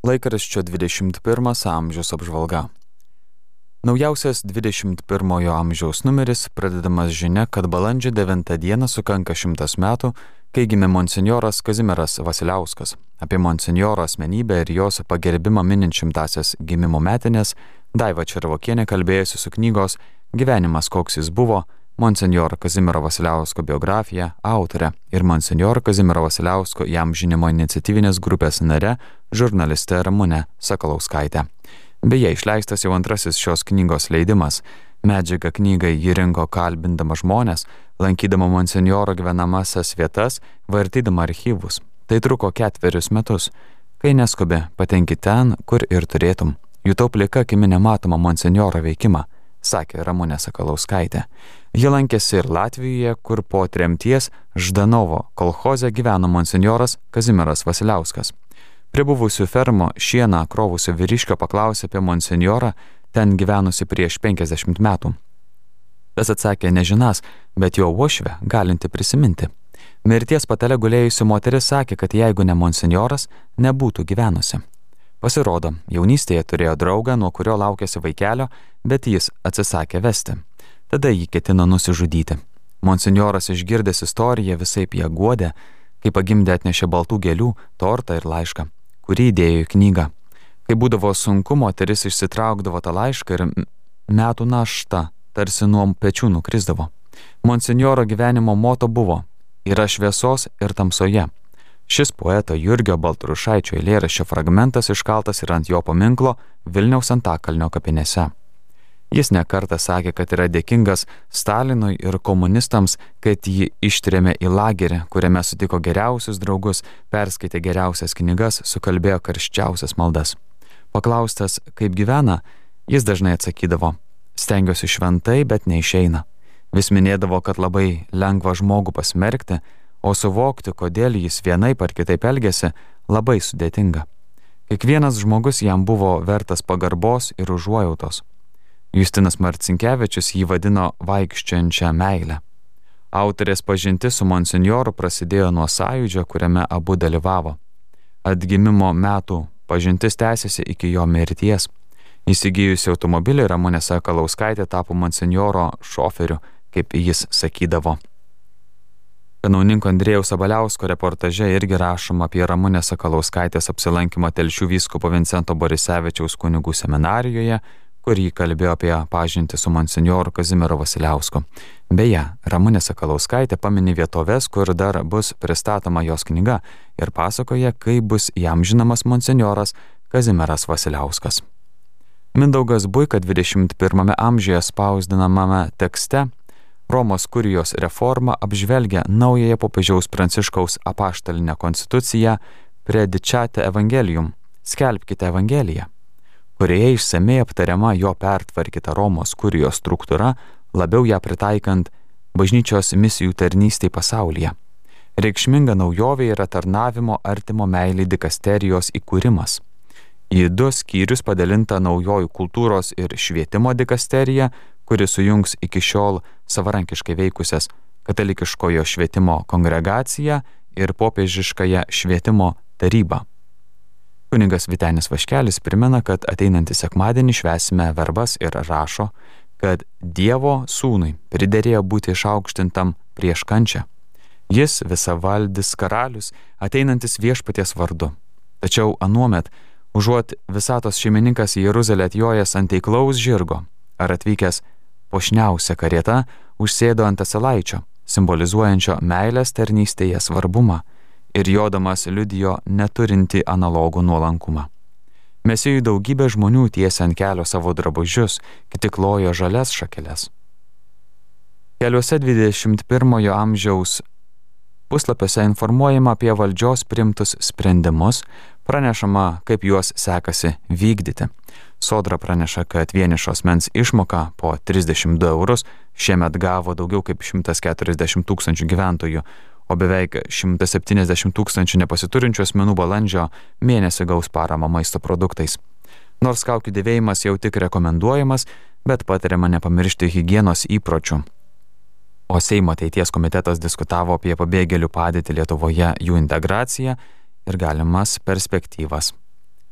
Laikraščio 21 amžiaus apžvalga. Naujausias 21 amžiaus numeris pradedamas žinia, kad balandžio 9 dieną sukanka šimtas metų, kai gimė monsinjoras Kazimieras Vasiliauskas. Apie monsinjoro asmenybę ir jos pagerbimą minint šimtasias gimimo metinės Daiva Červokienė kalbėjusi su knygos Gyvenimas koks jis buvo Monsenjoro Kazimiero Vasiliausko biografija, autorė ir Monsenjoro Kazimiero Vasiliausko jam žinimo iniciatyvinės grupės nare, žurnaliste Ramūne Sakalauskaitė. Beje, išleistas jau antrasis šios knygos leidimas. Medžiagą knygai ji rinko kalbindama žmonės, lankydama Monsenjoro gyvenamasias vietas, vartydama archyvus. Tai truko ketverius metus. Kai neskubi, patenki ten, kur ir turėtum. Jutau plika akimi nematomą Monsenjoro veikimą sakė Ramūnė Sakalauskaitė. Ji lankėsi ir Latvijoje, kur po tremties Ždanovo kolhoze gyveno monsinjoras Kazimieras Vasiliauskas. Prie buvusių fermo šieną krovusio vyriškio paklausė apie monsinjorą, ten gyvenusi prieš 50 metų. Tas atsakė nežinas, bet jo uošvę galinti prisiminti. Mirties patale gulėjusi moteris sakė, kad jeigu ne monsinjoras, nebūtų gyvenusi. Pasirodo, jaunystėje turėjo draugą, nuo kurio laukėsi vaikelio, bet jis atsisakė vesti. Tada jį ketino nusižudyti. Monsignoras išgirdęs istoriją visai ją guodė, kai pagimdė atnešė baltų gėlių, tortą ir laišką, kurį įdėjo į knygą. Kai būdavo sunku, moteris išsitraukdavo tą laišką ir metų našta tarsi nuo pečių nukrisdavo. Monsignoro gyvenimo moto buvo - yra šviesos ir tamsoje Šis poeto Jurgio Baltrušaičio eilėraščio fragmentas iškaltas ir ant jo paminklo Vilniaus Antakalnio kapinėse. Jis nekartą sakė, kad yra dėkingas Stalinui ir komunistams, kad jį ištrėmė į lagerį, kuriame sutiko geriausius draugus, perskaitė geriausias knygas, sukalbėjo karščiausias maldas. Paklaustas, kaip gyvena, jis dažnai atsakydavo, stengiuosi šventai, bet neišeina. Vis minėdavo, kad labai lengva žmogų pasmerkti, o suvokti, kodėl jis vienaip ar kitaip elgėsi, labai sudėtinga. Kiekvienas žmogus jam buvo vertas pagarbos ir užuojautos. Justinas Marcinkievičius jį vadino vaikščiančią meilę. Autorės pažinti su monsinjoru prasidėjo nuo sąjūdžio, kuriame abu dalyvavo. Atgimimo metų pažintis tęsiasi iki jo mirties. Įsigijusi automobilį Ramonė Sakalauskaitė tapo monsinjoro šoferiu, kaip jis sakydavo. Kanauninko Andrėjaus Sabaliausko reportaže irgi rašoma apie Ramūnės Sakalauskaitės apsilankymą Telšių vyskupo Vincento Borisevičiaus kunigų seminarijoje, kur jį kalbėjo apie pažinti su monsinjoru Kazimiero Vasiliausku. Beje, Ramūnė Sakalauskaitė paminė vietovės, kur dar bus pristatoma jos knyga ir pasakoja, kaip bus jam žinomas monsinjoras Kazimieras Vasiliauskas. Mindaugas Buika 21 amžiuje spausdinamame tekste Romos kurijos reforma apžvelgia naująją popiežiaus Pranciškaus apaštalinę konstituciją Predičiate Evangelium - Skelbkite Evangeliją, kurioje išsamei aptariama jo pertvarkyta Romos kurijos struktūra, labiau ją pritaikant bažnyčios misijų tarnystėj pasaulyje. Reikšminga naujovė yra tarnavimo artimo meilį dikasterijos įkūrimas. Į du skyrius padalinta naujoji kultūros ir švietimo dikasterija, kuri sujungs iki šiol savarankiškai veikusias katalikiškojo švietimo kongregaciją ir popiežiškąją švietimo tarybą. Kuningas Vitenis Vaškelis primena, kad ateinantį sekmadienį švesime verbas ir rašo, kad Dievo sūnui priderėjo būti išaukštintam prieš kančią. Jis visavaldis karalius, ateinantis viešpaties vardu. Tačiau anuomet, užuot visatos šeimininkas į Jeruzalę atjojęs ant eiklaus žirgo ar atvykęs Pošniausia karieta užsėdo ant asilaičio, simbolizuojančio meilės tarnystėje svarbumą ir jodamas liudijo neturinti analogų nuolankumą. Mesijui daugybė žmonių tiesia ant kelio savo drabužius, kiti klojo žalias šakeles. Keliuose 21 amžiaus puslapiuose informuojama apie valdžios primtus sprendimus, pranešama, kaip juos sekasi vykdyti. Sodra praneša, kad vienišos mens išmoka po 32 eurus šiemet gavo daugiau kaip 140 tūkstančių gyventojų, o beveik 170 tūkstančių nepasiturinčių asmenų balandžio mėnesį gaus paramą maisto produktais. Nors kaukių dėvėjimas jau tik rekomenduojamas, bet patariama nepamiršti hygienos įpročių. O Seimo ateities komitetas diskutavo apie pabėgėlių padėtį Lietuvoje, jų integraciją ir galimas perspektyvas.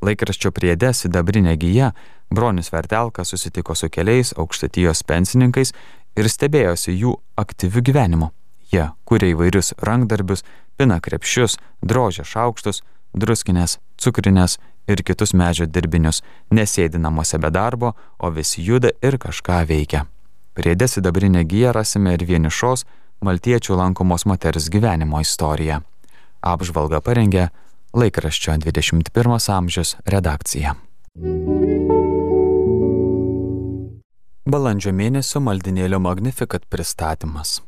Laikraščio priede Sidabrinė gyja Bronis Vertelka susitiko su keliais aukštatijos pensininkais ir stebėjosi jų aktyviu gyvenimu. Jie kuria įvairius rankdarbius, pina krepšius, drožia šaukštus, druskinės, cukrinės ir kitus medžio dirbinius, nesėdi namuose be darbo, o visi juda ir kažką veikia. Priede sidabrinė gyja rasime ir vienišos maltiečių lankomos moters gyvenimo istoriją. Apžvalga parengė laikraščio 21 amžius redakcija. Balandžio mėnesio maldinėlio Magnificat pristatymas.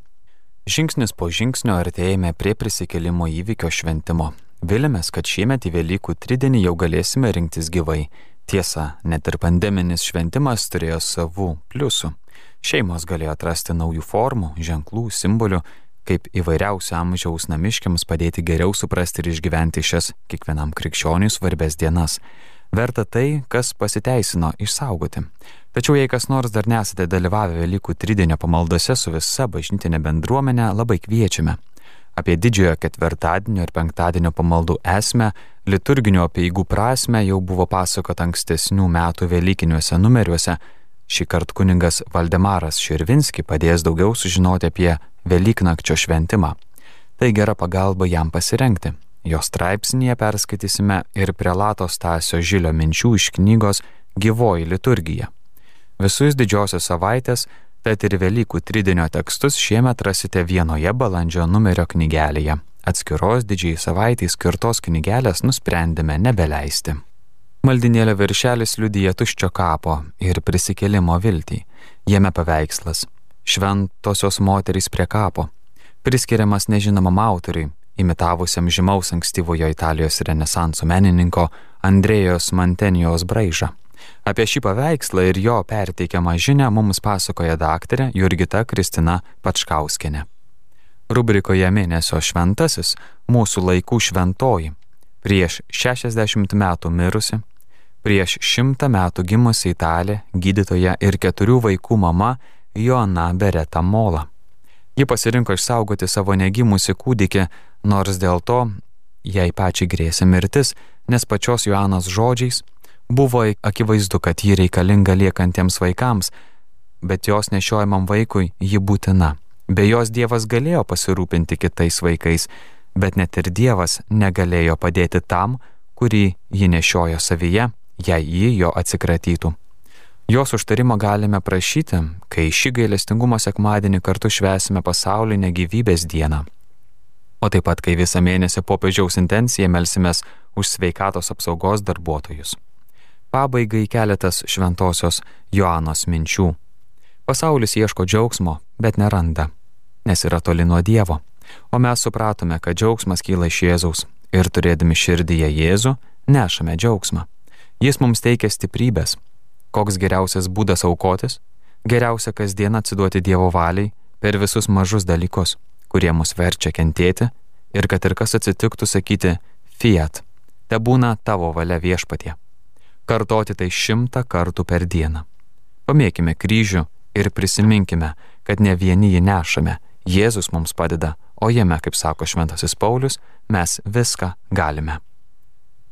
Žingsnis po žingsnio artėjame prie prisikėlimo įvykio šventimo. Vilėmės, kad šiemet į Velykų tridienį jau galėsime rinktis gyvai. Tiesa, net ir pandeminis šventimas turėjo savų pliusų. Šeimos galėjo atrasti naujų formų, ženklų, simbolių, kaip įvairiausio amžiaus namiškiams padėti geriau suprasti ir išgyventi šias kiekvienam krikščioniui svarbės dienas. Verta tai, kas pasiteisino išsaugoti. Tačiau jei kas nors dar nesate dalyvavę Velykų tridienio pamaldose su visa bažnytinė bendruomenė, labai kviečiame. Apie didžiojo ketvirtadienio ir penktadienio pamaldų esmę, liturginio apieigų prasme jau buvo pasakota ankstesnių metų Velykiniuose numeriuose. Šį kartą kuningas Valdemaras Širvinski padės daugiau sužinoti apie Velyknakčio šventimą. Tai gera pagalba jam pasirenkti. Jo straipsnėje perskaitysime ir prelato Stasio Žilio minčių iš knygos Gyvoji liturgija. Visus didžiosios savaitės, tad ir Velykų tridienio tekstus šiemet rasite vienoje balandžio numerio knygelėje. Atskiros didžiai savaitai skirtos knygelės nusprendėme nebeleisti. Maldinėlio viršelis liudyja tuščio kapo ir prisikėlimo viltį. Jame paveikslas - šventosios moterys prie kapo, priskiriamas nežinomam autoriui, imitavusiam žymaus ankstyvojo Italijos renesanso menininko Andrėjos Mantenijos braižą. Apie šį paveikslą ir jo perteikiamą žinę mums pasakoja daktarė Jurgita Kristina Pačkauskinė. Rubrikoje mėnesio šventasis mūsų laikų šventoji, prieš 60 metų mirusi, prieš 100 metų gimusi italė, gydytoja ir keturių vaikų mama Joana Bereta Mola. Ji pasirinko išsaugoti savo negimusi kūdikį nors dėl to jai pačiai grėsė mirtis, nes pačios Joanos žodžiais buvo akivaizdu, kad ji reikalinga liekantiems vaikams, bet jos nešiojamam vaikui ji būtina. Be jos Dievas galėjo pasirūpinti kitais vaikais, bet net ir Dievas negalėjo padėti tam, kurį ji nešiojo savyje, jei ji jo atsikratytų. Jos užtarimo galime prašyti, kai šį gailestingumo sekmadienį kartu švesime pasaulinę gyvybės dieną o taip pat kai visą mėnesį popiežiaus intenciją melsimės už sveikatos apsaugos darbuotojus. Pabaigai keletas šventosios Joanos minčių. Pasaulis ieško džiaugsmo, bet neranda, nes yra toli nuo Dievo. O mes supratome, kad džiaugsmas kyla iš Jėzaus ir turėdami širdyje Jėzų, nešame džiaugsmą. Jis mums teikia stiprybės. Koks geriausias būdas aukotis? Geriausia kasdien atsiduoti Dievo valiai per visus mažus dalykus kurie mus verčia kentėti ir kad ir kas atsitiktų sakyti fiat, te būna tavo valia viešpatie. Kartoti tai šimtą kartų per dieną. Pamėkime kryžių ir prisiminkime, kad ne vieni jį nešame, Jėzus mums padeda, o jame, kaip sako Šventasis Paulius, mes viską galime.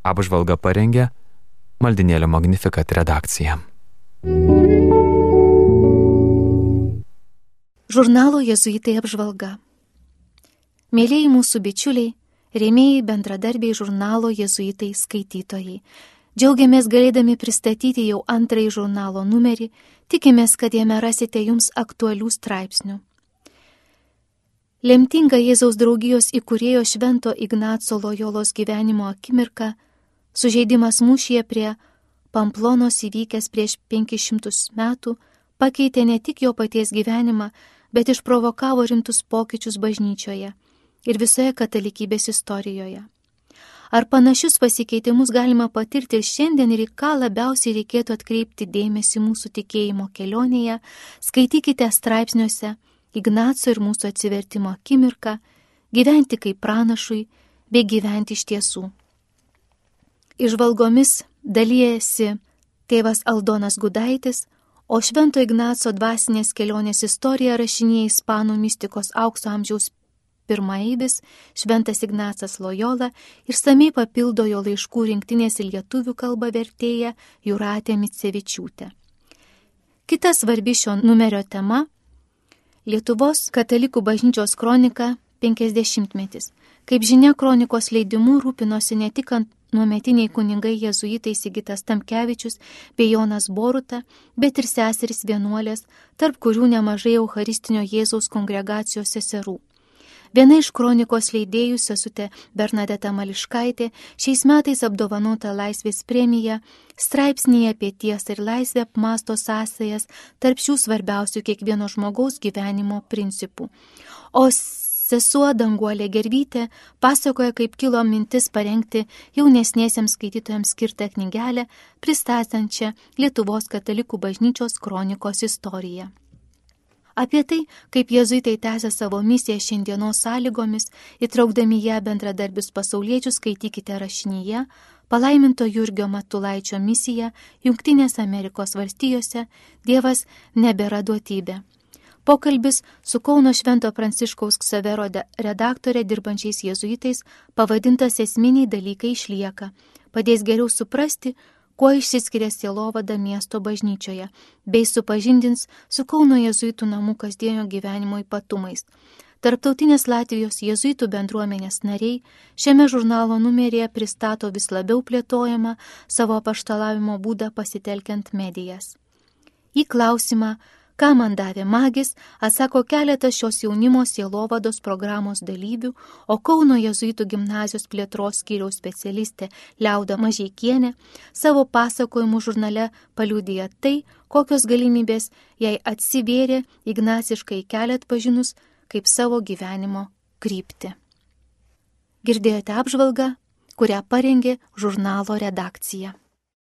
Apžvalga parengė Maldinėlio Magnificat redakcija. Žurnalo Jėzuitai apžvalga. Mėlyjei mūsų bičiuliai, rėmėjai bendradarbiai žurnalo Jėzuitai skaitytojai. Džiaugiamės galėdami pristatyti jau antrąjį žurnalo numerį, tikimės, kad jame rasite jums aktualių straipsnių. Lemtinga Jėzaus draugijos įkūrėjo Švento Ignaco Lojolos gyvenimo akimirka, sužeidimas mūšyje prie Pamplonos įvykęs prieš 500 metų, pakeitė ne tik jo paties gyvenimą, bet išprovokavo rimtus pokyčius bažnyčioje ir visoje katalikybės istorijoje. Ar panašius pasikeitimus galima patirti ir šiandien ir į ką labiausiai reikėtų atkreipti dėmesį mūsų tikėjimo kelionėje, skaitykite straipsniuose Ignaco ir mūsų atsivertimo akimirką, gyventi kaip pranašui bei gyventi iš tiesų. Išvalgomis dalyjasi tėvas Aldonas Gudaitis, o Švento Ignaco dvasinės kelionės istoriją rašinėja ispanų mystikos aukso amžiaus pirmaeibis Šventas Ignacas Lojola ir samei papildo jo laiškų rinktinės į lietuvių kalbą vertėja Juratė Mitsevičiūtė. Kita svarbi šio numerio tema - Lietuvos katalikų bažnyčios kronika 50-metis. Kaip žinia, kronikos leidimu rūpinosi ne tik ant nuometiniai kuningai jėzuitai Sigitas Tamkevičius bei Jonas Boruta, bet ir seserys vienuolės, tarp kurių nemažai Eucharistinio Jėzaus kongregacijos seserų. Viena iš kronikos leidėjų sesutė Bernadeta Mališkaitė šiais metais apdovanota Laisvės premija straipsnėje apie tiesą ir laisvę apmasto sąsajas tarp šių svarbiausių kiekvieno žmogaus gyvenimo principų. O Sesuo Danguolė Gervytė pasakoja, kaip kilo mintis parengti jaunesniesiems skaitytojams skirtą knygelę, pristatančią Lietuvos katalikų bažnyčios kronikos istoriją. Apie tai, kaip jezuitai tęsia savo misiją šiandienos sąlygomis, įtraukdami ją bendradarbius pasauliečius, skaitykite rašinyje, palaiminto Jurgio Matulaičio misiją Junktinės Amerikos valstijose Dievas nebėra duotybė. Pokalbis su Kauno Švento Pranciškaus Ksavero redaktorė dirbančiais jėzuitais pavadintas esminiai dalykai išlieka, padės geriau suprasti, kuo išsiskiria sielovada miesto bažnyčioje, bei supažindins su Kauno jėzuitų namų kasdienio gyvenimo ypatumais. Tarptautinės Latvijos jėzuitų bendruomenės nariai šiame žurnalo numeryje pristato vis labiau plėtojamą savo paštalavimo būdą pasitelkiant medijas. Į klausimą, Ką man davė magis, atsako keletas šios jaunimo sielovados programos dalyvių, o Kauno jezuitų gimnazijos plėtros skyriaus specialistė Liauda Mažiekienė savo pasakojimų žurnale paliūdija tai, kokios galimybės jai atsivėrė ignaciškai keliat pažinus kaip savo gyvenimo krypti. Girdėjote apžvalgą, kurią parengė žurnalo redakcija.